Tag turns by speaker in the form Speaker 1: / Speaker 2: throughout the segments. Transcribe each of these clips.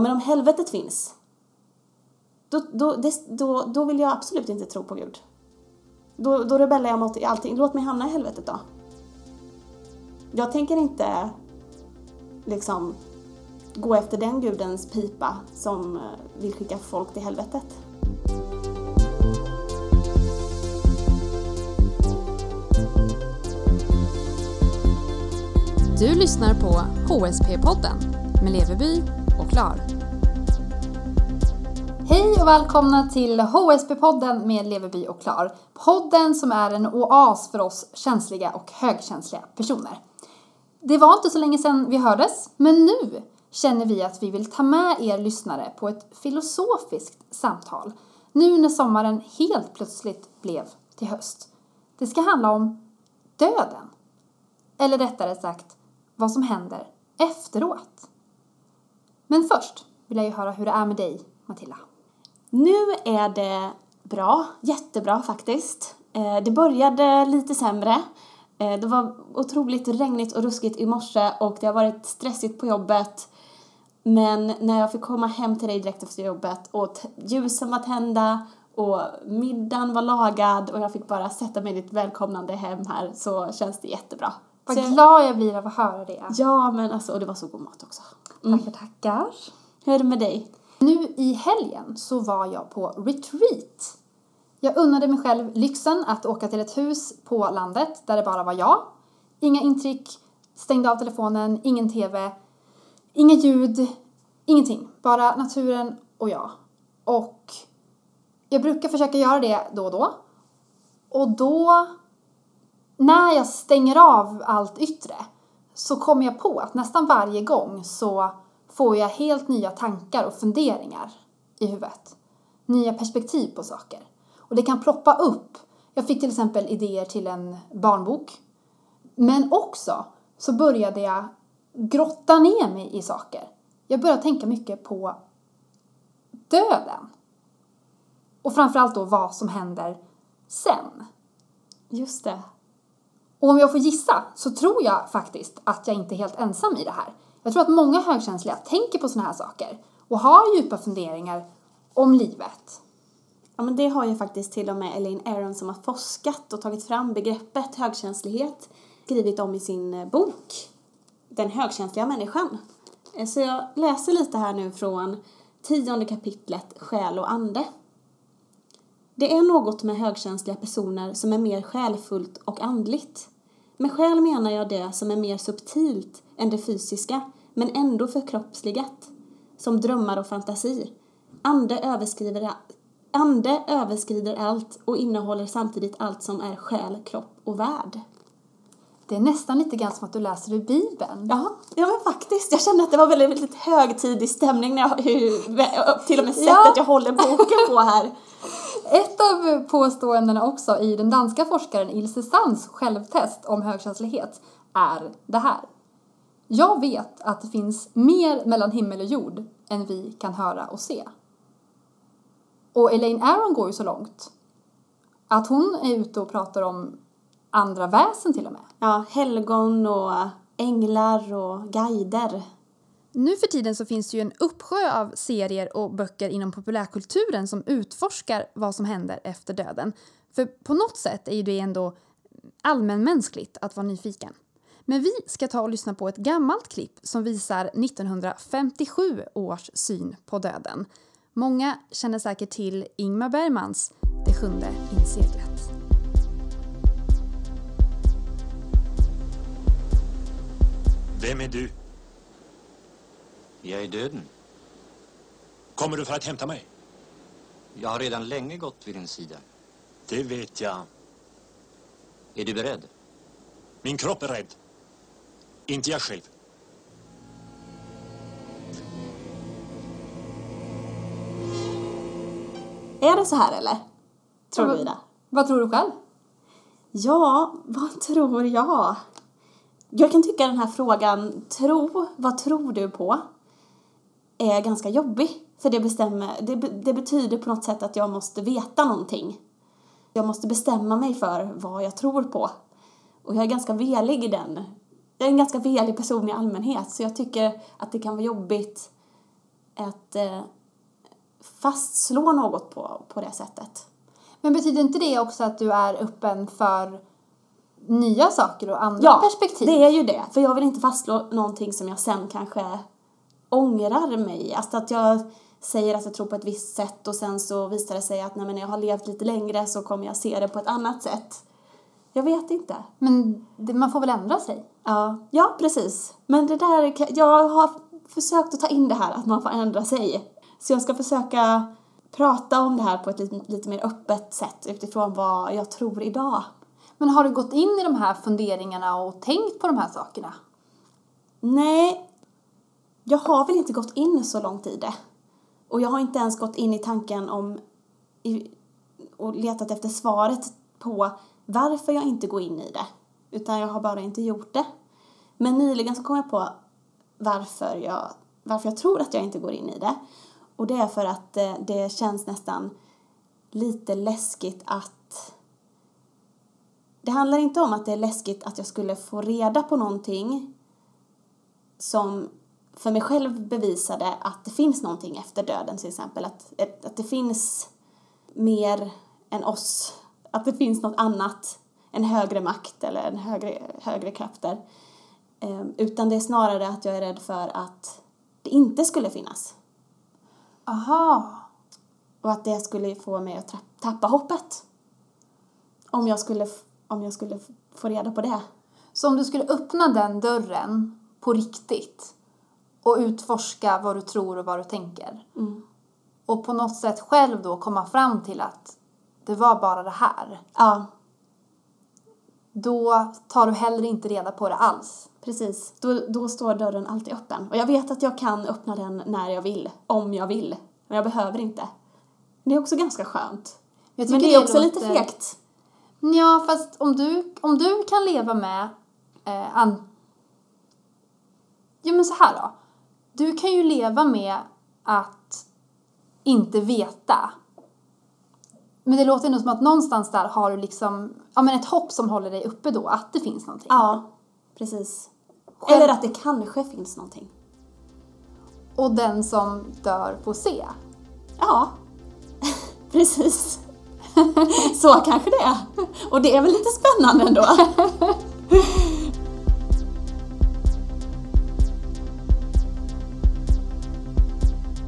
Speaker 1: Ja, men om helvetet finns, då, då, det, då, då vill jag absolut inte tro på Gud. Då, då rebellar jag mot allting. Låt mig hamna i helvetet då. Jag tänker inte liksom gå efter den gudens pipa som eh, vill skicka folk till helvetet.
Speaker 2: Du lyssnar på HSP-podden med Leveby och Klar. Hej och välkomna till HSB-podden med Leveby och Klar. Podden som är en oas för oss känsliga och högkänsliga personer. Det var inte så länge sedan vi hördes, men nu känner vi att vi vill ta med er lyssnare på ett filosofiskt samtal. Nu när sommaren helt plötsligt blev till höst. Det ska handla om döden. Eller rättare sagt, vad som händer efteråt. Men först vill jag ju höra hur det är med dig, Matilda.
Speaker 1: Nu är det bra, jättebra faktiskt. Eh, det började lite sämre. Eh, det var otroligt regnigt och ruskigt i morse och det har varit stressigt på jobbet. Men när jag fick komma hem till dig direkt efter jobbet och ljusen var tända och middagen var lagad och jag fick bara sätta mig i ditt välkomnande hem här så känns det jättebra.
Speaker 2: Vad
Speaker 1: Så
Speaker 2: glad jag blir av att höra det.
Speaker 1: Ja, men alltså, och det var så god mat också.
Speaker 2: Tackar, tackar.
Speaker 1: Hur är det med dig?
Speaker 2: Nu i helgen så var jag på retreat. Jag unnade mig själv lyxen att åka till ett hus på landet där det bara var jag. Inga intryck, stängde av telefonen, ingen TV, inga ljud, ingenting. Bara naturen och jag. Och jag brukar försöka göra det då och då. Och då, när jag stänger av allt yttre, så kommer jag på att nästan varje gång så får jag helt nya tankar och funderingar i huvudet. Nya perspektiv på saker. Och det kan ploppa upp. Jag fick till exempel idéer till en barnbok. Men också så började jag grotta ner mig i saker. Jag började tänka mycket på döden. Och framförallt då vad som händer sen.
Speaker 1: Just det.
Speaker 2: Och om jag får gissa så tror jag faktiskt att jag inte är helt ensam i det här. Jag tror att många högkänsliga tänker på sådana här saker och har djupa funderingar om livet.
Speaker 1: Ja, men det har ju faktiskt till och med Elaine Aron som har forskat och tagit fram begreppet högkänslighet skrivit om i sin eh, bok Den högkänsliga människan. Eh, så jag läser lite här nu från tionde kapitlet Själ och ande. Det är något med högkänsliga personer som är mer själfullt och andligt. Med själ menar jag det som är mer subtilt än det fysiska, men ändå förkroppsligat. Som drömmar och fantasi. Ande överskriver, ande överskrider allt och innehåller samtidigt allt som är själ, kropp och värld.
Speaker 2: Det är nästan lite grann som att du läser ur Bibeln.
Speaker 1: Ja, ja men faktiskt. Jag kände att det var väldigt, väldigt högtidlig stämning när jag hur- till och med sättet
Speaker 2: Ja.
Speaker 1: jag håller boken på här.
Speaker 2: Ett av påståendena också i den danska forskaren Ilse Sands självtest om högkänslighet är det här. Jag vet att det finns mer mellan himmel och jord än vi kan höra och se. Och Elaine Aron går ju så långt att hon är ute och pratar om andra väsen till och med.
Speaker 1: Ja, helgon och änglar och guider.
Speaker 2: Nu för tiden så finns det ju en uppsjö av serier och böcker inom populärkulturen som utforskar vad som händer efter döden. För på något sätt är ju det ändå allmänmänskligt att vara nyfiken. Men vi ska ta och lyssna på ett gammalt klipp som visar 1957 års syn på döden. Många känner säkert till Ingmar Bergmans Det sjunde inseglet.
Speaker 3: Vem är du?
Speaker 4: Jag är döden.
Speaker 3: Kommer du för att hämta mig?
Speaker 4: Jag har redan länge gått vid din sida.
Speaker 3: Det vet jag.
Speaker 4: Är du beredd?
Speaker 3: Min kropp är rädd. Inte jag själv.
Speaker 1: Är det så här eller? Tror du Ida?
Speaker 2: Vad tror du själv?
Speaker 1: Ja, vad tror jag? Jag kan tycka den här frågan, tro, vad tror du på? Är ganska jobbig. För det, bestämmer, det, det betyder på något sätt att jag måste veta någonting. Jag måste bestämma mig för vad jag tror på. Och jag är ganska velig i den. Jag är en ganska velig person i allmänhet så jag tycker att det kan vara jobbigt att eh, fastslå något på, på det sättet.
Speaker 2: Men betyder inte det också att du är öppen för nya saker och andra
Speaker 1: Ja,
Speaker 2: perspektiv?
Speaker 1: det är ju det. För jag vill inte fastslå någonting som jag sen kanske ångrar mig. Alltså att jag säger att jag tror på ett visst sätt och sen så visar det sig att nej, men när jag har levt lite längre så kommer jag se det på ett annat sätt. Jag vet inte.
Speaker 2: Men det, man får väl ändra sig?
Speaker 1: Ja, ja precis. Men det där, jag har försökt att ta in det här att man får ändra sig. Så jag ska försöka prata om det här på ett lite, lite mer öppet sätt utifrån vad jag tror idag.
Speaker 2: Men har du gått in i de här funderingarna och tänkt på de här sakerna?
Speaker 1: Nej, jag har väl inte gått in så långt i det. Och jag har inte ens gått in i tanken om i, och letat efter svaret på varför jag inte går in i det. Utan jag har bara inte gjort det. Men nyligen så kom jag på varför jag, varför jag tror att jag inte går in i det. Och det är för att eh, det känns nästan lite läskigt att det handlar inte om att det är läskigt att jag skulle få reda på någonting som för mig själv bevisade att det finns någonting efter döden till exempel. Att, att det finns mer än oss. Att det finns något annat, en högre makt eller en högre, högre krafter. Ehm, utan det är snarare att jag är rädd för att det inte skulle finnas.
Speaker 2: Aha.
Speaker 1: Och att det skulle få mig att tappa hoppet. Om jag skulle, om jag skulle få reda på det.
Speaker 2: Så om du skulle öppna den dörren på riktigt och utforska vad du tror och vad du tänker och på något sätt själv då komma fram till att det var bara det här,
Speaker 1: Ja,
Speaker 2: då tar du heller inte reda på det alls.
Speaker 1: Precis, då, då står dörren alltid öppen. Och jag vet att jag kan öppna den när jag vill, om jag vill. Men jag behöver inte. Det är också ganska skönt.
Speaker 2: Jag
Speaker 1: Men det är också
Speaker 2: låter-
Speaker 1: lite fegt.
Speaker 2: Ja, fast om du, om du kan leva med... Eh, an... Ja, men så här då. Du kan ju leva med att inte veta. Men det låter ändå som att någonstans där har du liksom, ja men ett hopp som håller dig uppe då, att det finns någonting.
Speaker 1: Ja, precis. Eller att det kanske finns någonting.
Speaker 2: Och den som dör får se.
Speaker 1: Ja, precis. Så kanske det är. Och det är väl lite spännande ändå.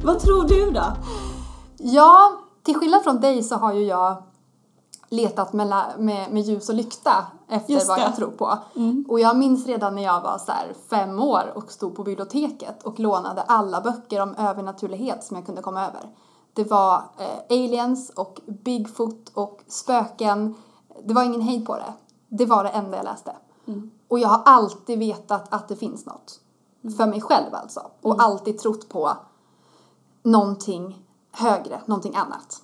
Speaker 1: Vad tror du då?
Speaker 2: Ja, till skillnad från dig så har ju jag letat med, med, med ljus och lykta efter vad jag tror på. Och jag minns redan när jag var så fem år och stod på biblioteket och lånade alla böcker om övernaturlighet som jag kunde komma över. Det var eh, aliens och Bigfoot och spöken. Det var ingen hejd på det. Det var det enda jag läste. Och jag har alltid vetat att det finns något. För mig själv alltså. Och alltid trott på någonting högre, någonting annat.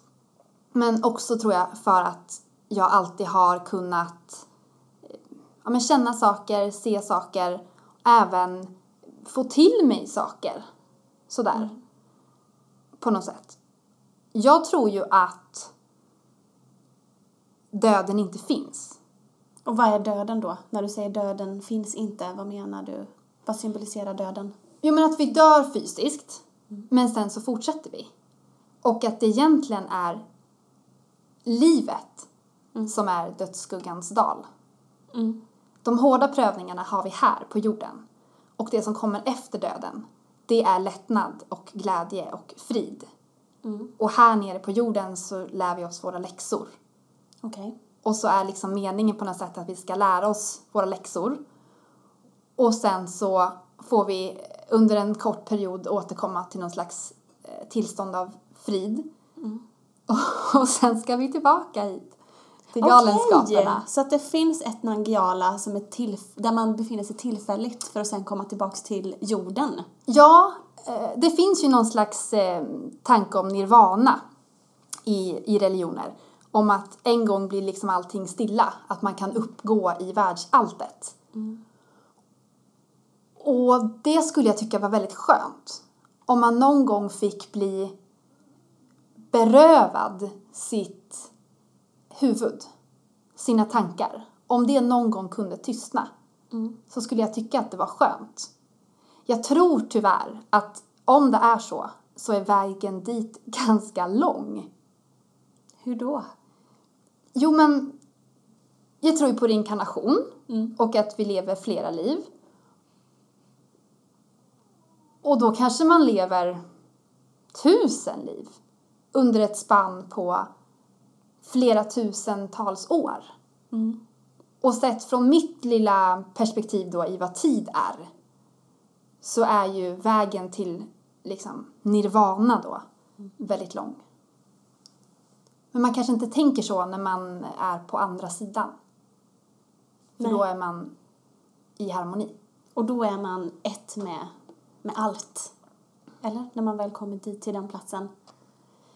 Speaker 2: Men också tror jag för att jag alltid har kunnat eh, ja, men känna saker, se saker, även få till mig saker. Sådär. På något sätt. Jag tror ju att döden inte finns.
Speaker 1: Och vad är döden då? När du säger döden finns inte, vad menar du? Vad symboliserar döden?
Speaker 2: Jo men att vi dör fysiskt, men sen så fortsätter vi. Och att det egentligen är livet som är dödsskuggans dal. De hårda prövningarna har vi här på jorden. Och det som kommer efter döden, det är lättnad och glädje och frid. Och här nere på jorden så lär vi oss våra läxor.
Speaker 1: Okej.
Speaker 2: Och så är liksom meningen på något sätt att vi ska lära oss våra läxor. Och sen så får vi under en kort period återkomma till någon slags eh, tillstånd av frid. Och, och sen ska vi tillbaka hit till galenskaperna.
Speaker 1: Okej, så att det finns ett Nangiala som är där man befinner sig tillfälligt för att sen komma tillbaks till jorden.
Speaker 2: Ja, det finns ju någon slags eh, tanke om nirvana i, i religioner. Om att en gång blir liksom allting stilla, att man kan uppgå i världsalltet. Och det skulle jag tycka var väldigt skönt. Om man någon gång fick bli berövad sitt huvud, sina tankar. Om det någon gång kunde tystna så skulle jag tycka att det var skönt. Jag tror tyvärr att om det är så så är vägen dit ganska lång.
Speaker 1: Hur då?
Speaker 2: Jo, men jag tror ju på reinkarnation och att vi lever flera liv. Och då kanske man lever tusen liv under ett spann på flera tusentals år. Och sett från mitt lilla perspektiv då i vad tid är så är ju vägen till liksom nirvana då väldigt lång. Men man kanske inte tänker så när man är på andra sidan. För
Speaker 1: Nej.
Speaker 2: då är man i harmoni.
Speaker 1: Och då är man ett med, med allt. Eller? När man väl kommer dit till den platsen.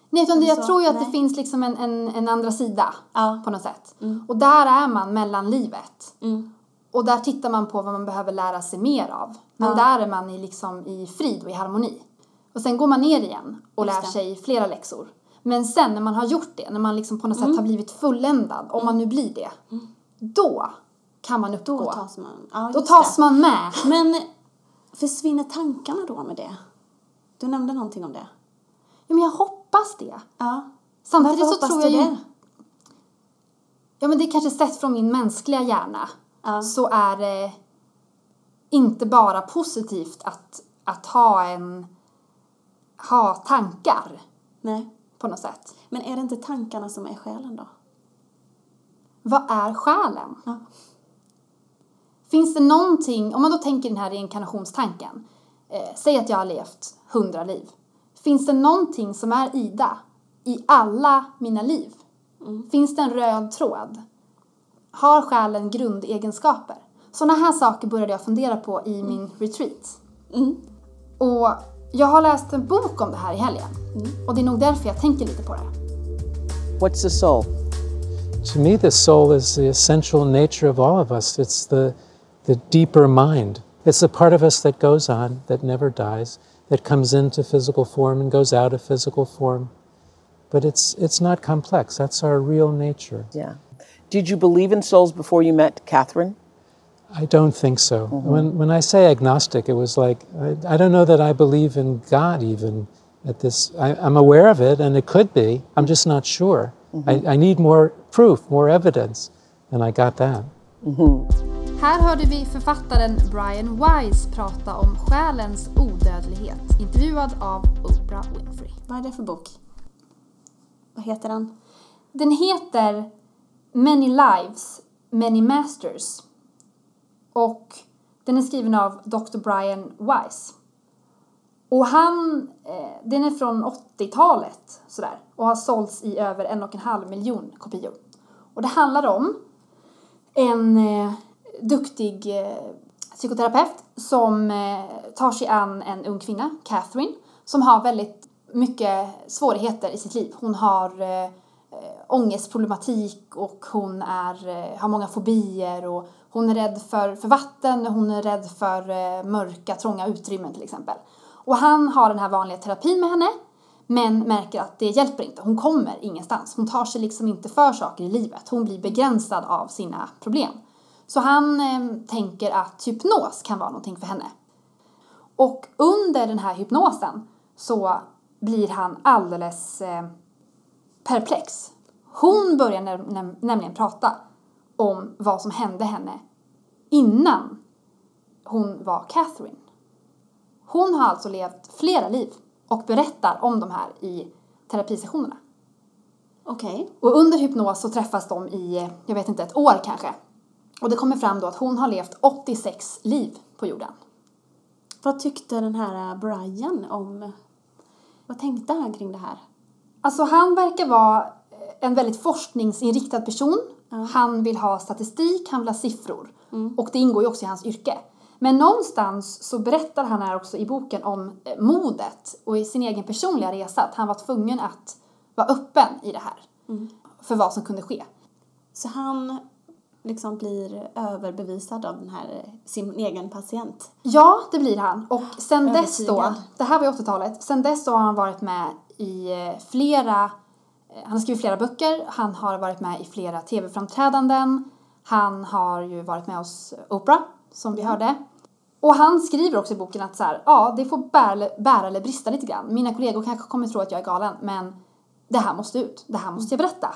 Speaker 2: Nej, utan det, jag
Speaker 1: så?
Speaker 2: tror ju att det
Speaker 1: Nej.
Speaker 2: finns liksom en, en, en andra sida
Speaker 1: Ja.
Speaker 2: på något sätt. Och där är man mellan livet.
Speaker 1: Mm.
Speaker 2: Och där tittar man på vad man behöver lära sig mer av. Men
Speaker 1: Ja.
Speaker 2: där är man i, liksom, i frid och i harmoni. Och sen går man ner igen och
Speaker 1: Just
Speaker 2: lär
Speaker 1: det.
Speaker 2: sig flera läxor. Men sen när man har gjort det, när man liksom på något
Speaker 1: Mm.
Speaker 2: sätt har blivit fulländad, om man nu blir det, då kan man uppgå.
Speaker 1: Då tas man... Ja,
Speaker 2: Då tas
Speaker 1: det.
Speaker 2: man med.
Speaker 1: Men försvinner tankarna då med det? Du nämnde någonting om det.
Speaker 2: Ja, men jag hoppas det.
Speaker 1: Ja.
Speaker 2: Samtidigt
Speaker 1: Varför
Speaker 2: så tror jag ju...
Speaker 1: det?
Speaker 2: Ja, men det är kanske sett från min mänskliga hjärna
Speaker 1: Ja.
Speaker 2: så är det inte bara positivt att, att ha en... ha tankar
Speaker 1: Nej.
Speaker 2: på något sätt.
Speaker 1: Men är det inte tankarna som är själen då?
Speaker 2: Vad är själen?
Speaker 1: Ja.
Speaker 2: Finns det någonting, om man då tänker den här reinkarnationstanken, eh, säg att jag har levt hundra liv. Finns det någonting som är Ida i alla mina liv? Finns det en röd tråd? Har själen grundegenskaper? Sådana här saker började jag fundera på i min retreat. Och jag har läst en bok om det här i helgen. Och det är nog därför jag tänker lite på det.
Speaker 5: What's the soul?
Speaker 6: To me, the soul is the essential nature of all of us. It's the, the deeper mind. It's the part of us that goes on, that never dies, that comes into physical form and goes out of physical form. But it's, it's not complex. That's our real nature.
Speaker 5: Yeah. Did you believe in souls before you met Catherine?
Speaker 6: I don't think so. Mm-hmm. When, when I say agnostic, it was like, I, I don't know that I believe in God even at this. I, I'm aware of it, and it could be. I'm just not sure. Mm-hmm. I, I need more proof, more evidence, and I got that. Mm-hmm.
Speaker 2: Här hörde vi författaren Brian Wise prata om själens odödlighet, intervjuad av Oprah Winfrey.
Speaker 1: Vad är det för bok? Vad heter den?
Speaker 2: Den heter Many Lives, Many Masters och den är skriven av Dr. Brian Wise. Och han, eh, den är från 80-talet sådär och har sålts i över en och en halv miljon kopior. Och det handlar om en eh, duktig eh, psykoterapeut som eh, tar sig an en ung kvinna, Catherine, som har väldigt mycket svårigheter i sitt liv. Hon har eh, Eh, ångestproblematik och hon är, eh, har många fobier och hon är rädd för, för vatten och hon är rädd för eh, mörka, trånga utrymmen till exempel. Och han har den här vanliga terapin med henne men märker att det hjälper inte. Hon kommer ingenstans. Hon tar sig liksom inte för saker i livet. Hon blir begränsad av sina problem. Så han eh, tänker att hypnos kan vara någonting för henne. Och under den här hypnosen så blir han alldeles eh, perplex. Hon börjar näm- näm- nämligen prata om vad som hände henne innan hon var Catherine. Hon har alltså levt flera liv och berättar om de här i terapisessionerna.
Speaker 1: Okej.
Speaker 2: Och under hypnos så träffas de i, jag vet inte, ett år kanske. Och det kommer fram då att hon har levt 86 liv på jorden.
Speaker 1: Vad tyckte den här äh, Brian om... Vad tänkte han kring det här?
Speaker 2: Alltså han verkar vara en väldigt forskningsinriktad person. Han vill ha statistik, han vill ha siffror. Och det ingår ju också i hans yrke. Men någonstans så berättar han här också i boken om eh, modet och i sin egen personliga resa att han var tvungen att vara öppen i det här. För vad som kunde ske.
Speaker 1: Så han liksom blir överbevisad av den här, äh, sin egen patient.
Speaker 2: Ja, det blir han. Och sen dess då, det här var ju 80-talet, sen dess så har han varit med i eh, flera, eh, han har skrivit flera böcker, han har varit med i flera tv-framträdanden, han har ju varit med hos Oprah, som vi hörde. Och han skriver också i boken att så här, ja, det får bära, bära eller brista lite grann. Mina kollegor kanske kommer tro att jag är galen, men det här måste ut. Det här måste jag berätta.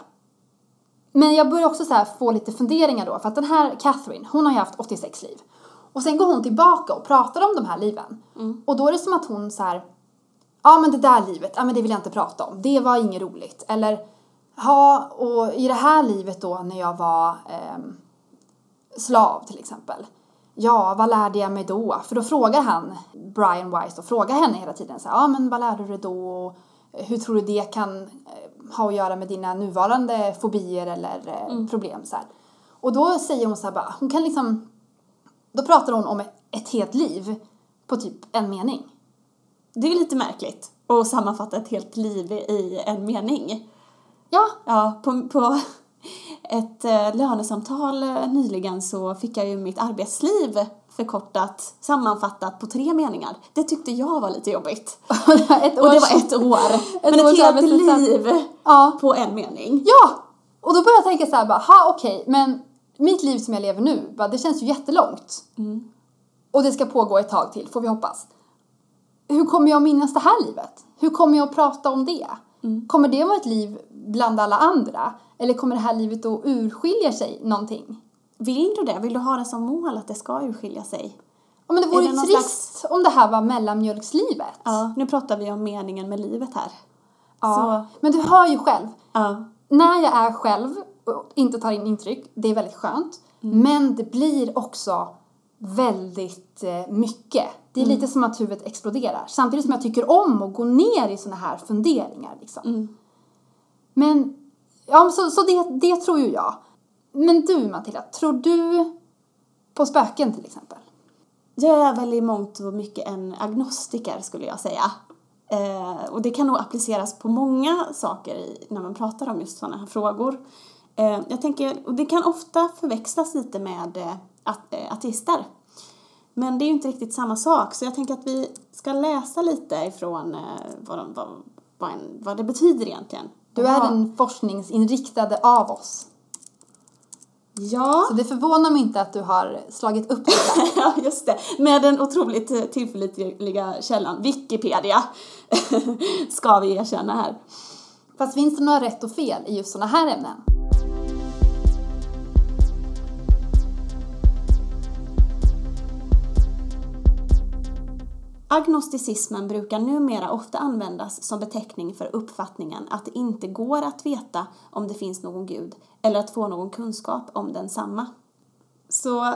Speaker 2: Men jag börjar också så här få lite funderingar då, för att den här Catherine, hon har ju haft 86 liv. Och sen går hon tillbaka och pratar om de här liven. Och då är det som att hon så här, ja men det där livet, ja men det vill jag inte prata om, det var inget roligt. Eller, ja och i det här livet då när jag var ehm, slav till exempel. Ja, vad lärde jag mig då? För då frågar han, Brian Weiss, och frågar henne hela tiden så här, ja men vad lärde du dig då? Hur tror du det kan eh, ha att göra med dina nuvarande fobier eller eh, problem så här. Och då säger hon så här bara, hon kan liksom, då pratar hon om ett helt liv på typ en mening.
Speaker 1: Det är lite märkligt att sammanfatta ett helt liv i en mening.
Speaker 2: Ja,
Speaker 1: Ja, på, på ett eh, lönesamtal eh, nyligen så fick jag ju mitt arbetsliv förkortat, sammanfattat på tre meningar. Det tyckte jag var lite jobbigt.
Speaker 2: ett
Speaker 1: Och det var ett år. Men
Speaker 2: års
Speaker 1: ett helt liv
Speaker 2: Ja.
Speaker 1: på en mening.
Speaker 2: Ja! Och då börjar jag tänka så här bara, ha okej, men mitt liv som jag lever nu, bara, det känns ju jättelångt. Och det ska pågå ett tag till, får vi hoppas. Hur kommer jag minnas det här livet? Hur kommer jag att prata om det? Kommer det vara ett liv bland alla andra? Eller kommer det här livet att urskilja sig någonting?
Speaker 1: Vill du det? Vill du ha det som mål att det ska urskilja sig?
Speaker 2: Ja, men det vore ju trist om det här var mellanmjölkslivet.
Speaker 1: Ja, nu pratar vi om meningen med livet här.
Speaker 2: Ja.
Speaker 1: Så,
Speaker 2: Men du hör ju själv,
Speaker 1: ja.
Speaker 2: när jag är själv och inte tar in intryck, det är väldigt skönt. Men det blir också väldigt eh, mycket. Det är lite som att huvudet exploderar. Samtidigt som jag tycker om att gå ner i såna här funderingar. Liksom. Men, ja, så, så det, det tror ju jag. Men du Matilda, tror du på spöken till exempel?
Speaker 1: Jag är väl i mångt och mycket en agnostiker skulle jag säga. Eh, och det kan nog appliceras på många saker i, när man pratar om just sådana här frågor. Eh, jag tänker, och det kan ofta förväxlas lite med eh, at, ateister. Men det är ju inte riktigt samma sak, så jag tänker att vi ska läsa lite ifrån eh, vad, de, vad, vad, en, vad det betyder egentligen.
Speaker 2: Du är den forskningsinriktade av oss.
Speaker 1: Ja.
Speaker 2: Så det förvånar mig inte att du har slagit upp det där.
Speaker 1: Ja, just det. Med den otroligt eh, tillförlitliga källan Wikipedia. Ska vi erkänna här.
Speaker 2: Fast finns det några rätt och fel i just såna här ämnen?
Speaker 1: Agnosticismen brukar numera ofta användas som beteckning för uppfattningen att det inte går att veta om det finns någon gud eller att få någon kunskap om densamma. Så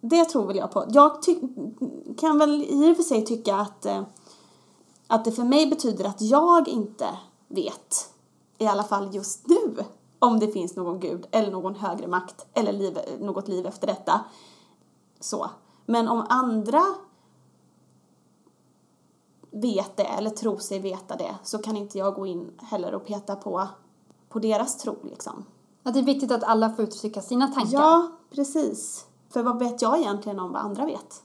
Speaker 1: det tror väl jag på. Jag ty- kan väl i och för sig tycka att, eh, att det för mig betyder att jag inte vet, i alla fall just nu, om det finns någon gud eller någon högre makt eller liv, något liv efter detta. Så. Men om andra vet det eller tror sig veta det så kan inte jag gå in heller och peta på, på deras tro liksom.
Speaker 2: Att det är viktigt att alla får uttrycka sina tankar.
Speaker 1: Ja, precis. För vad vet jag egentligen om vad andra vet?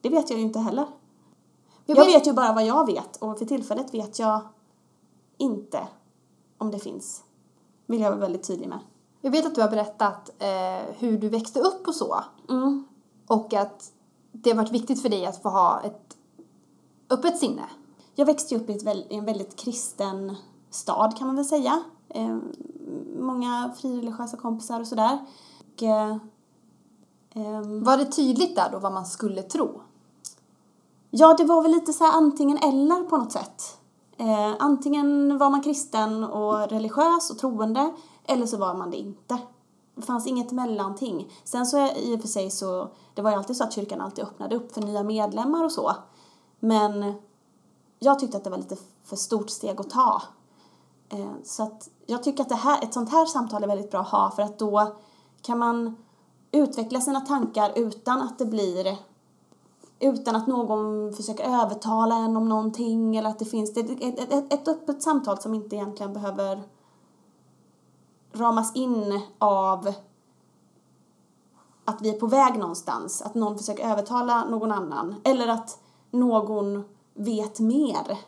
Speaker 1: Det vet jag ju inte heller.
Speaker 2: Jag
Speaker 1: Jag
Speaker 2: vet-
Speaker 1: vet ju bara vad jag vet och för tillfället vet jag inte om det finns. Vill jag vara väldigt tydlig med.
Speaker 2: Jag vet att du har berättat eh, hur du växte upp och så.
Speaker 1: Mm.
Speaker 2: Och att det har varit viktigt för dig att få ha ett öppet sinne.
Speaker 1: Jag växte upp i, ett i en väldigt kristen stad kan man väl säga. Eh, många frireligiösa kompisar och sådär. Och, eh, ehm,
Speaker 2: Var det tydligt där då vad man skulle tro?
Speaker 1: Ja, det var väl lite så antingen eller på något sätt. Eh, antingen var man kristen och religiös och troende eller så var man det inte. Det fanns inget mellanting. Sen så i och för sig så, det var ju alltid så att kyrkan alltid öppnade upp för nya medlemmar och så. Men jag tyckte att det var lite för stort steg att ta. Eh, så att jag tycker att det här, ett sånt här samtal är väldigt bra att ha för att då kan man utveckla sina tankar utan att det blir utan att någon försöker övertala en om någonting eller att det finns det, ett, ett, ett, ett öppet samtal som inte egentligen behöver ramas in av att vi är på väg någonstans, att någon försöker övertala någon annan eller att någon vet mer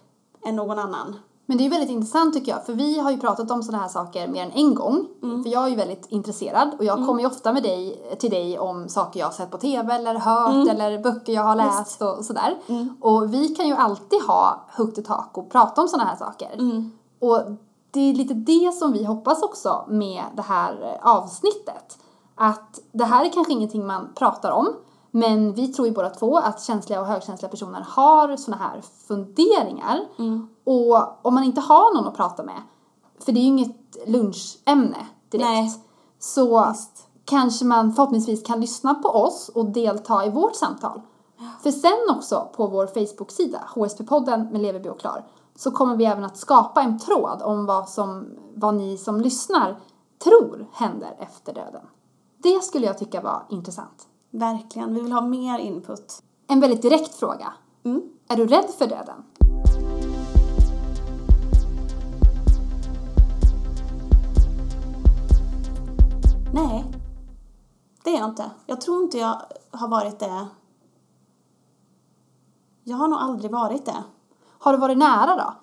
Speaker 1: än någon annan.
Speaker 2: Men det är väldigt intressant tycker jag, för vi har ju pratat om sådana här saker mer än en gång. För jag är ju väldigt intresserad och jag kommer ju ofta med dig, till dig om saker jag har sett på TV eller hört eller böcker jag har läst och sådär. Och vi kan ju alltid ha högt i tak och prata om sådana här saker. Och det är lite det som vi hoppas också med det här eh, avsnittet. Att det här är kanske ingenting man pratar om, men vi tror ju båda två att känsliga och högkänsliga personer har såna här funderingar. Och om man inte har någon att prata med, för det är ju inget lunchämne direkt,
Speaker 1: Nej.
Speaker 2: så
Speaker 1: Visst.
Speaker 2: kanske man förhoppningsvis kan lyssna på oss och delta i vårt samtal. För sen också på vår Facebook-sida, HSP-podden med Leverby och Klar, så kommer vi även att skapa en tråd om vad, som, vad ni som lyssnar tror händer efter döden. Det skulle jag tycka var intressant.
Speaker 1: Verkligen. Vi vill ha mer input.
Speaker 2: En väldigt direkt fråga.
Speaker 1: Mm.
Speaker 2: Är du rädd för döden?
Speaker 1: Nej, det är jag inte. Jag tror inte jag har varit det. Jag har nog aldrig varit det.
Speaker 2: Har du varit nära då?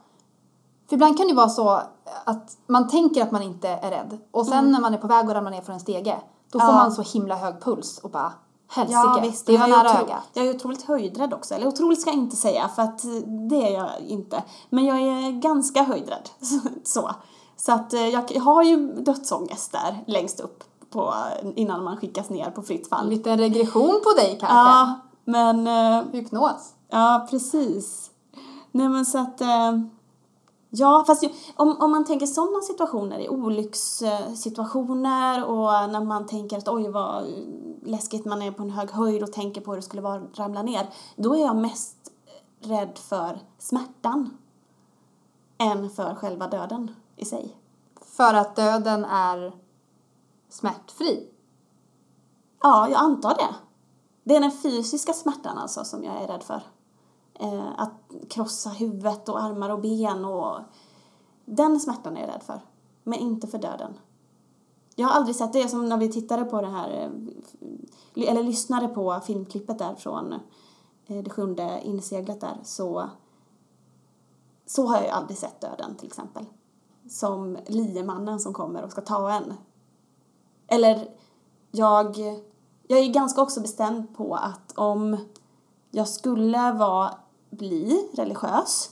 Speaker 2: För ibland kan det vara så att man tänker att man inte är rädd och sen när man är på väg att ramla ner från en stege då får
Speaker 1: Mm. Ja.
Speaker 2: man så himla hög puls och bara helsike,
Speaker 1: Ja, visst.
Speaker 2: det var nära
Speaker 1: otro-
Speaker 2: ögat.
Speaker 1: Jag är otroligt höjdrädd också. Eller otroligt ska jag inte säga, för att eh, det är jag inte. Men jag är ganska höjdrädd. Så, så att eh, jag har ju dödsångest där längst upp på, innan man skickas ner på fritt fall.
Speaker 2: liten regression på dig kanske?
Speaker 1: Ja, men... eh,
Speaker 2: Hypnos?
Speaker 1: Ja, precis. Nej men så att... Ja, fast ju, om, om man tänker sådana situationer, i olyckssituationer och när man tänker att oj vad läskigt man är på en hög höjd och tänker på hur det skulle vara att ramla ner. Då är jag mest rädd för smärtan än för själva döden i sig.
Speaker 2: För att döden är smärtfri?
Speaker 1: Ja, jag antar det. Det är den fysiska smärtan alltså som jag är rädd för. Eh, att krossa huvudet och armar och ben och den smärtan är jag rädd för. Men inte för döden. Jag har aldrig sett det som när vi tittade på det här eh, eller lyssnade på filmklippet där från eh, det sjunde inseglet där så så har jag ju aldrig sett döden till exempel. Som liemannen som kommer och ska ta en. Eller jag, jag är ganska också bestämd på att om jag skulle vara, bli religiös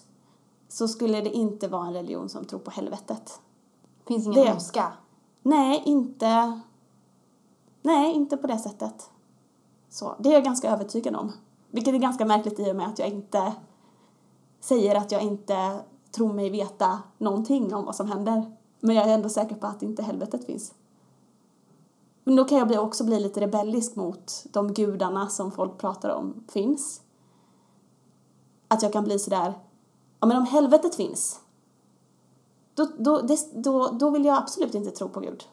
Speaker 1: så skulle det inte vara en religion som tror på helvetet.
Speaker 2: Finns ingen
Speaker 1: Det-
Speaker 2: ondska?
Speaker 1: Nej, inte... Nej, inte på det sättet. Så, det är jag ganska övertygad om. Vilket är ganska märkligt i och med att jag inte säger att jag inte tror mig veta någonting om vad som händer. Men jag är ändå säker på att inte helvetet finns. Men då kan jag också bli lite rebellisk mot de gudarna som folk pratar om finns. Att jag kan bli sådär, ja men om helvetet finns, då, då, det, då, då vill jag absolut inte tro på Gud.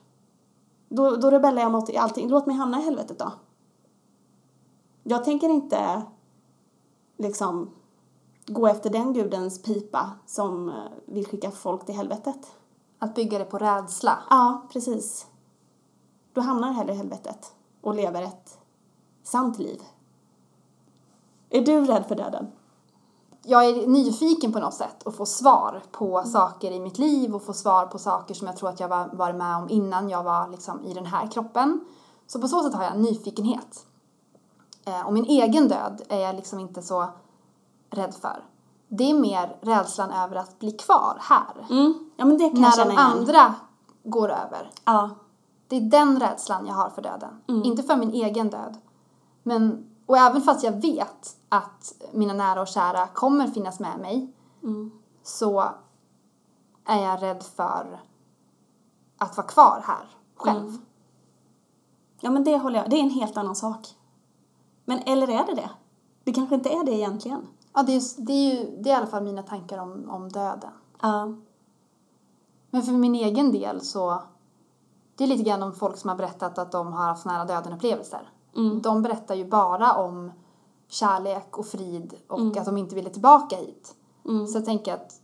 Speaker 1: Då, då rebellar jag mot allting. Låt mig hamna i helvetet då. Jag tänker inte liksom gå efter den gudens pipa som eh, vill skicka folk till helvetet.
Speaker 2: Att bygga det på rädsla?
Speaker 1: Ja, precis. Då hamnar jag hellre i helvetet och lever ett sant liv. Är du rädd för döden?
Speaker 2: Jag är nyfiken på något sätt och få svar på saker i mitt liv och få svar på saker som jag tror att jag var, varit med om innan jag var liksom i den här kroppen. Så på så sätt har jag en nyfikenhet. Eh, och min egen död är jag liksom inte så rädd för. Det är mer rädslan över att bli kvar här.
Speaker 1: Mm. Ja, men det kan jag
Speaker 2: När
Speaker 1: känna
Speaker 2: de
Speaker 1: igen.
Speaker 2: andra går över.
Speaker 1: Ja.
Speaker 2: Det är den rädslan jag har för döden.
Speaker 1: Mm.
Speaker 2: Inte för min egen död. Men, och även fast jag vet att mina nära och kära kommer finnas med mig
Speaker 1: Mm.
Speaker 2: så är jag rädd för att vara kvar här själv.
Speaker 1: Mm. Ja, men det håller jag. Det är en helt annan sak. Men eller är det det? Det kanske inte är det egentligen.
Speaker 2: Ja, det är, det är ju det är i alla fall mina tankar om, om döden.
Speaker 1: Ja.
Speaker 2: Men för min egen del så det är lite grann om folk som har berättat att de har haft nära döden-upplevelser. De berättar ju bara om kärlek och frid och att de inte ville tillbaka hit. Så jag tänker att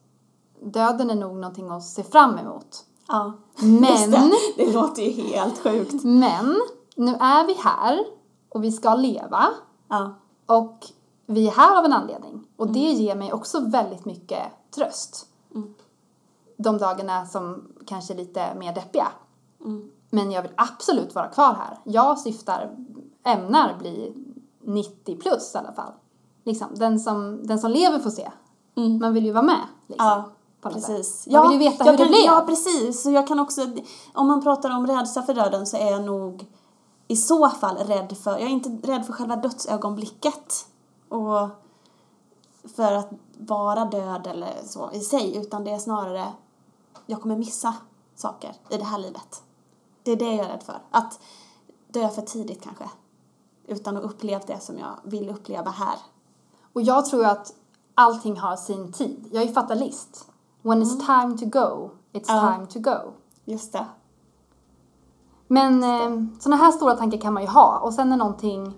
Speaker 2: döden är nog någonting att se fram emot.
Speaker 1: Ja.
Speaker 2: Men,
Speaker 1: det. det låter ju helt sjukt.
Speaker 2: men, nu är vi här och vi ska leva
Speaker 1: Ja.
Speaker 2: och vi är här av en anledning. Och det ger mig också väldigt mycket tröst. de dagarna som kanske är lite mer deppiga. Men jag vill absolut vara kvar här. Jag syftar, ämnar bli 90 plus i alla fall. Liksom, den som, den som lever får se. Man vill ju vara med. Liksom,
Speaker 1: Ja, precis.
Speaker 2: Man vill ju veta hur
Speaker 1: kan,
Speaker 2: det blev.
Speaker 1: Ja, precis. Så jag kan också, om man pratar om rädsla för döden så är jag nog i så fall rädd för, jag är inte rädd för själva dödsögonblicket och för att vara död eller så i sig, utan det är snarare, jag kommer missa saker i det här livet. Det är det jag är rädd för. Att dö för tidigt kanske. Utan att uppleva det som jag vill uppleva här.
Speaker 2: Och jag tror att allting har sin tid. Jag är fatalist. When it's time to go, it's
Speaker 1: Ja.
Speaker 2: time to go.
Speaker 1: Just det.
Speaker 2: Men eh, sådana här stora tankar kan man ju ha och sen när någonting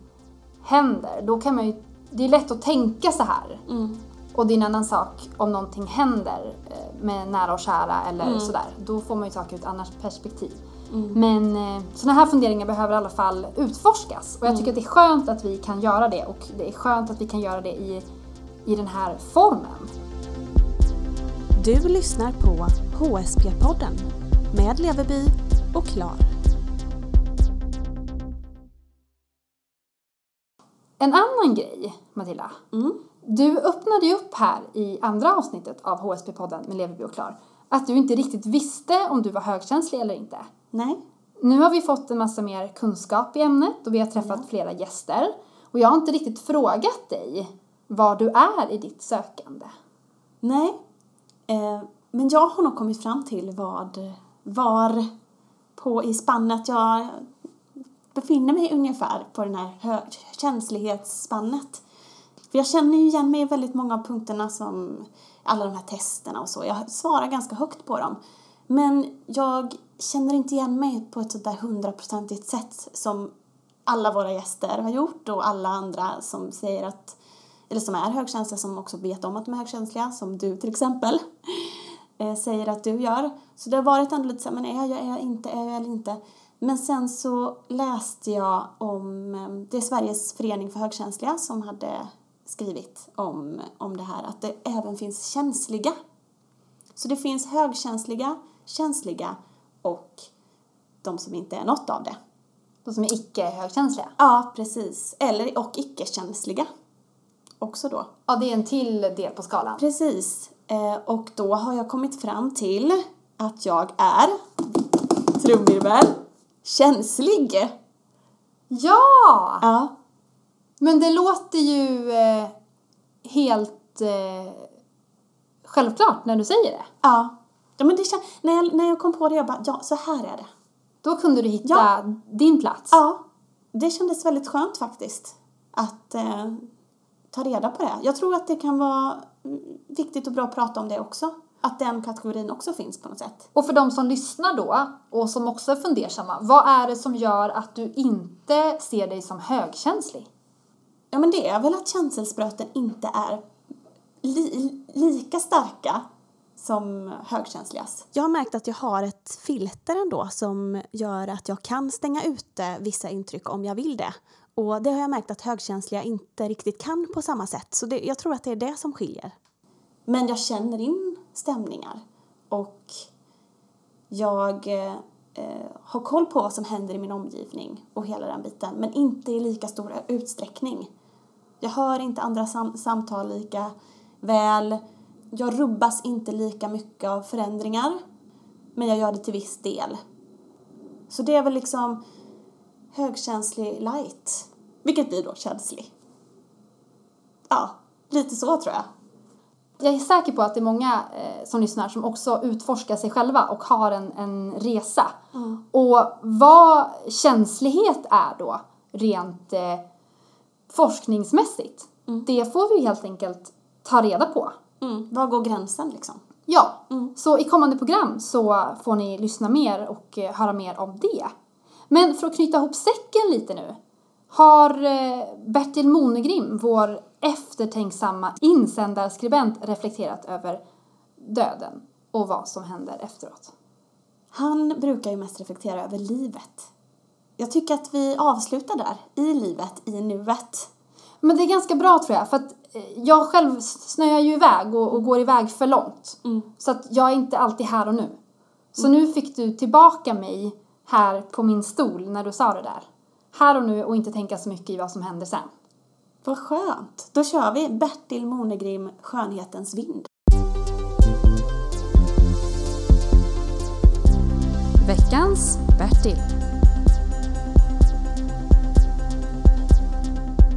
Speaker 2: händer, då kan man ju, det är lätt att tänka så här. Och det är en annan sak om någonting händer eh, med nära och kära eller sådär. Då får man ju saker ur ett annat perspektiv. Men eh, sådana här funderingar behöver i alla fall utforskas. Och jag tycker att det är skönt att vi kan göra det och det är skönt att vi kan göra det i, i den här formen.
Speaker 7: Du lyssnar på HSP-podden med Leveby och Klar.
Speaker 2: En annan grej, Matilda. Du öppnade ju upp här i andra avsnittet av HSP-podden med Leverby och Klar att du inte riktigt visste om du var högkänslig eller inte.
Speaker 1: Nej.
Speaker 2: Nu har vi fått en massa mer kunskap i ämnet och vi har träffat flera gäster. Och jag har inte riktigt frågat dig var du är i ditt sökande.
Speaker 1: Nej. Eh, men jag har nog kommit fram till vad, var på i spannet jag befinner mig ungefär på den här hö- känslighetsspannet. För jag känner ju igen mig i väldigt många av punkterna som alla de här testerna och så. Jag svarar ganska högt på dem. Men jag känner inte igen mig på ett sådär hundraprocentigt sätt som alla våra gäster har gjort och alla andra som säger att eller som är högkänsliga som också vet om att de är högkänsliga, som du till exempel eh, säger att du gör. Så det har varit ändå lite såhär, men är jag, är jag inte, är jag eller inte? Men sen så läste jag om, eh, det är Sveriges förening för högkänsliga som hade skrivit om, om det här, att det även finns känsliga. Så det finns högkänsliga, känsliga och de som inte är något av det.
Speaker 2: De som är icke högkänsliga.
Speaker 1: Ja, precis. Eller och icke-känsliga också då.
Speaker 2: Ja, det är en till del på skalan.
Speaker 1: Precis. Eh, och då har jag kommit fram till att jag är, trumvirvel, känslig.
Speaker 2: Ja!
Speaker 1: Ja.
Speaker 2: Men det låter ju eh, helt eh, självklart när du säger det.
Speaker 1: Ja. Ja men det kän- när, jag, när jag kom på det, jag bara, ja, så här är det.
Speaker 2: Då kunde du hitta
Speaker 1: Ja.
Speaker 2: din plats.
Speaker 1: Ja. Det kändes väldigt skönt faktiskt. Att eh, ta reda på det. Jag tror att det kan vara viktigt och bra att prata om det också. Att den kategorin också finns på något sätt.
Speaker 2: Och för de som lyssnar då och som också är fundersamma, vad är det som gör att du inte ser dig som högkänslig?
Speaker 1: Ja, men det är väl att känselspröten inte är li- lika starka som högkänsligas.
Speaker 7: Jag har märkt att jag har ett filter ändå som gör att jag kan stänga ute vissa intryck om jag vill det. Och det har jag märkt att högkänsliga inte riktigt kan på samma sätt. Så det, jag tror att det är det som skiljer.
Speaker 1: Men jag känner in stämningar och jag eh, eh, har koll på vad som händer i min omgivning och hela den biten, men inte i lika stor utsträckning. Jag hör inte andra sam- samtal lika väl. Jag rubbas inte lika mycket av förändringar, men jag gör det till viss del. Så det är väl liksom högkänslig light, vilket blir då känslig. Ja, lite så tror jag.
Speaker 2: Jag är säker på att det är många eh, som lyssnar som också utforskar sig själva och har en, en resa. Och vad känslighet är då rent eh, forskningsmässigt, det får vi helt enkelt ta reda på.
Speaker 1: Mm. Var går gränsen liksom?
Speaker 2: Ja, så i kommande program så får ni lyssna mer och eh, höra mer om det. Men för att knyta ihop säcken lite nu. Har eh, Bertil Monegrim, vår eftertänksamma insändarskribent, reflekterat över döden och vad som händer efteråt?
Speaker 1: Han brukar ju mest reflektera över livet. Jag tycker att vi avslutar där, i livet, i nuet.
Speaker 2: Men det är ganska bra tror jag, för att jag själv snöar ju iväg och, och går iväg för långt. Så att jag är inte alltid här och nu. Så nu fick du tillbaka mig här på min stol när du sa det där. Här och nu och inte tänka så mycket i vad som händer sen.
Speaker 1: Vad skönt. Då kör vi Bertil Monegrim, Skönhetens vind.
Speaker 2: Veckans Bertil.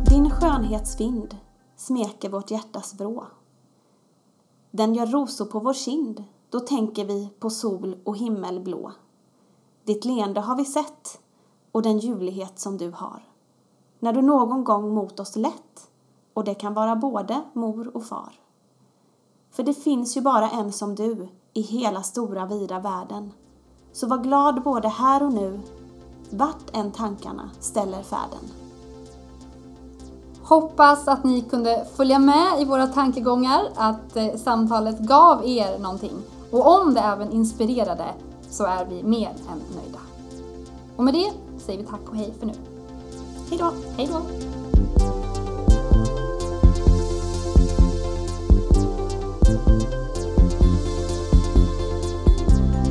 Speaker 1: Din skönhetsvind smeker vårt hjärtas vrå. Den gör rosor på vår kind, då tänker vi på sol och himmel blå. Ditt leende har vi sett och den ljuvlighet som du har. När du någon gång mot oss lett och det kan vara både mor och far. För det finns ju bara en som du i hela stora vida världen. Så var glad både här och nu, vart än tankarna ställer färden.
Speaker 2: Hoppas att ni kunde följa med i våra tankegångar, att eh, samtalet gav er någonting. Och om det även inspirerade så är vi mer än nöjda. Och med det säger vi tack och hej för nu.
Speaker 1: Hej då!
Speaker 2: Hej då!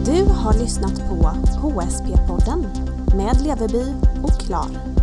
Speaker 7: Du har lyssnat på HSP-podden med Leveby och Klar.